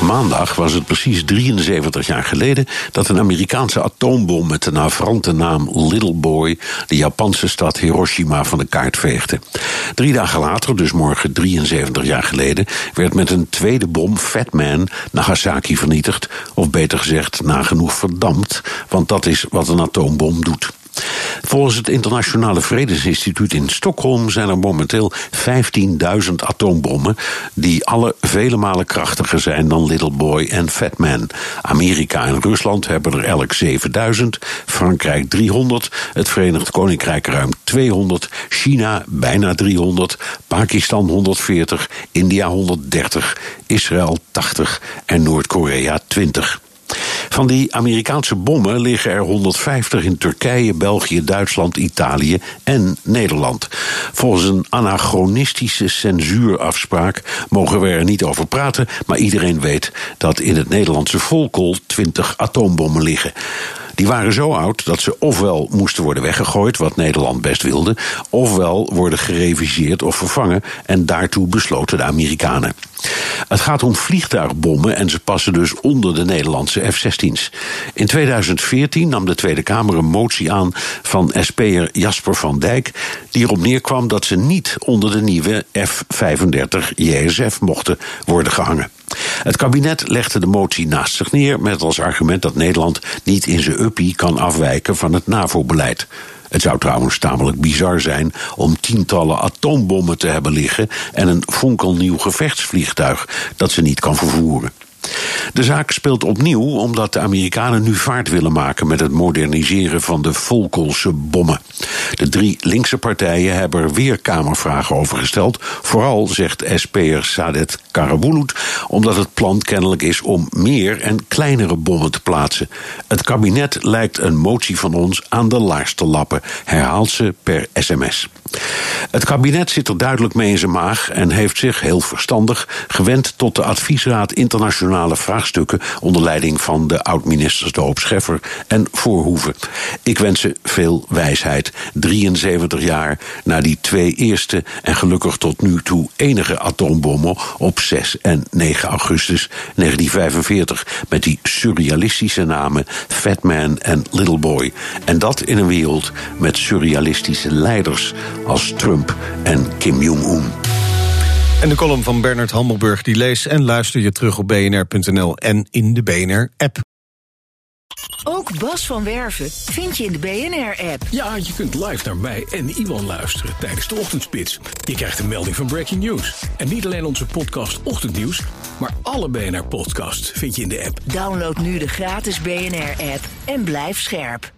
Maandag was het precies 73 jaar geleden dat een Amerikaanse atoombom met de navrante naam Little Boy de Japanse stad Hiroshima van de kaart veegde. Drie dagen later, dus morgen 73 jaar geleden, werd met een tweede bom Fat Man Nagasaki vernietigd, of beter gezegd nagenoeg verdampt, want dat is wat een atoombom doet. Volgens het Internationale Vredesinstituut in Stockholm zijn er momenteel 15.000 atoombommen, die alle vele malen krachtiger zijn dan Little Boy en Fat Man. Amerika en Rusland hebben er elk 7000, Frankrijk 300, het Verenigd Koninkrijk ruim 200, China bijna 300, Pakistan 140, India 130, Israël 80 en Noord-Korea 20. Van die Amerikaanse bommen liggen er 150 in Turkije, België, Duitsland, Italië en Nederland. Volgens een anachronistische censuurafspraak mogen we er niet over praten, maar iedereen weet dat in het Nederlandse volkool 20 atoombommen liggen. Die waren zo oud dat ze ofwel moesten worden weggegooid, wat Nederland best wilde, ofwel worden gereviseerd of vervangen en daartoe besloten de Amerikanen. Het gaat om vliegtuigbommen en ze passen dus onder de Nederlandse F-16's. In 2014 nam de Tweede Kamer een motie aan van SP'er Jasper van Dijk, die erop neerkwam dat ze niet onder de nieuwe F-35 JSF mochten worden gehangen. Het kabinet legde de motie naast zich neer met als argument dat Nederland niet in zijn uppie kan afwijken van het NAVO-beleid. Het zou trouwens tamelijk bizar zijn om tientallen atoombommen te hebben liggen en een fonkelnieuw gevechtsvliegtuig dat ze niet kan vervoeren. De zaak speelt opnieuw omdat de Amerikanen nu vaart willen maken met het moderniseren van de Volkolse bommen. De drie linkse partijen hebben er weer Kamervragen over gesteld. Vooral, zegt SP'er Sadet Karabulut, omdat het plan kennelijk is om meer en kleinere bommen te plaatsen. Het kabinet lijkt een motie van ons aan de laars te lappen, herhaalt ze per sms. Het kabinet zit er duidelijk mee in zijn maag en heeft zich, heel verstandig, gewend tot de adviesraad internationale vraagstukken onder leiding van de oud-ministers De Hoop Scheffer en Voorhoeven. Ik wens ze veel wijsheid. 73 jaar na die twee eerste en gelukkig tot nu toe enige atoombommen op 6 en 9 augustus 1945 met die surrealistische namen Fat Man en Little Boy. En dat in een wereld met surrealistische leiders als Trump en Kim Jong-un. En de column van Bernard Hammelburg die lees en luister je terug op bnr.nl en in de BNR-app. Ook Bas van Werven vind je in de BNR-app. Ja, je kunt live naar mij en Iwan luisteren tijdens de ochtendspits. Je krijgt een melding van Breaking News. En niet alleen onze podcast Ochtendnieuws, maar alle BNR-podcasts vind je in de app. Download nu de gratis BNR-app en blijf scherp.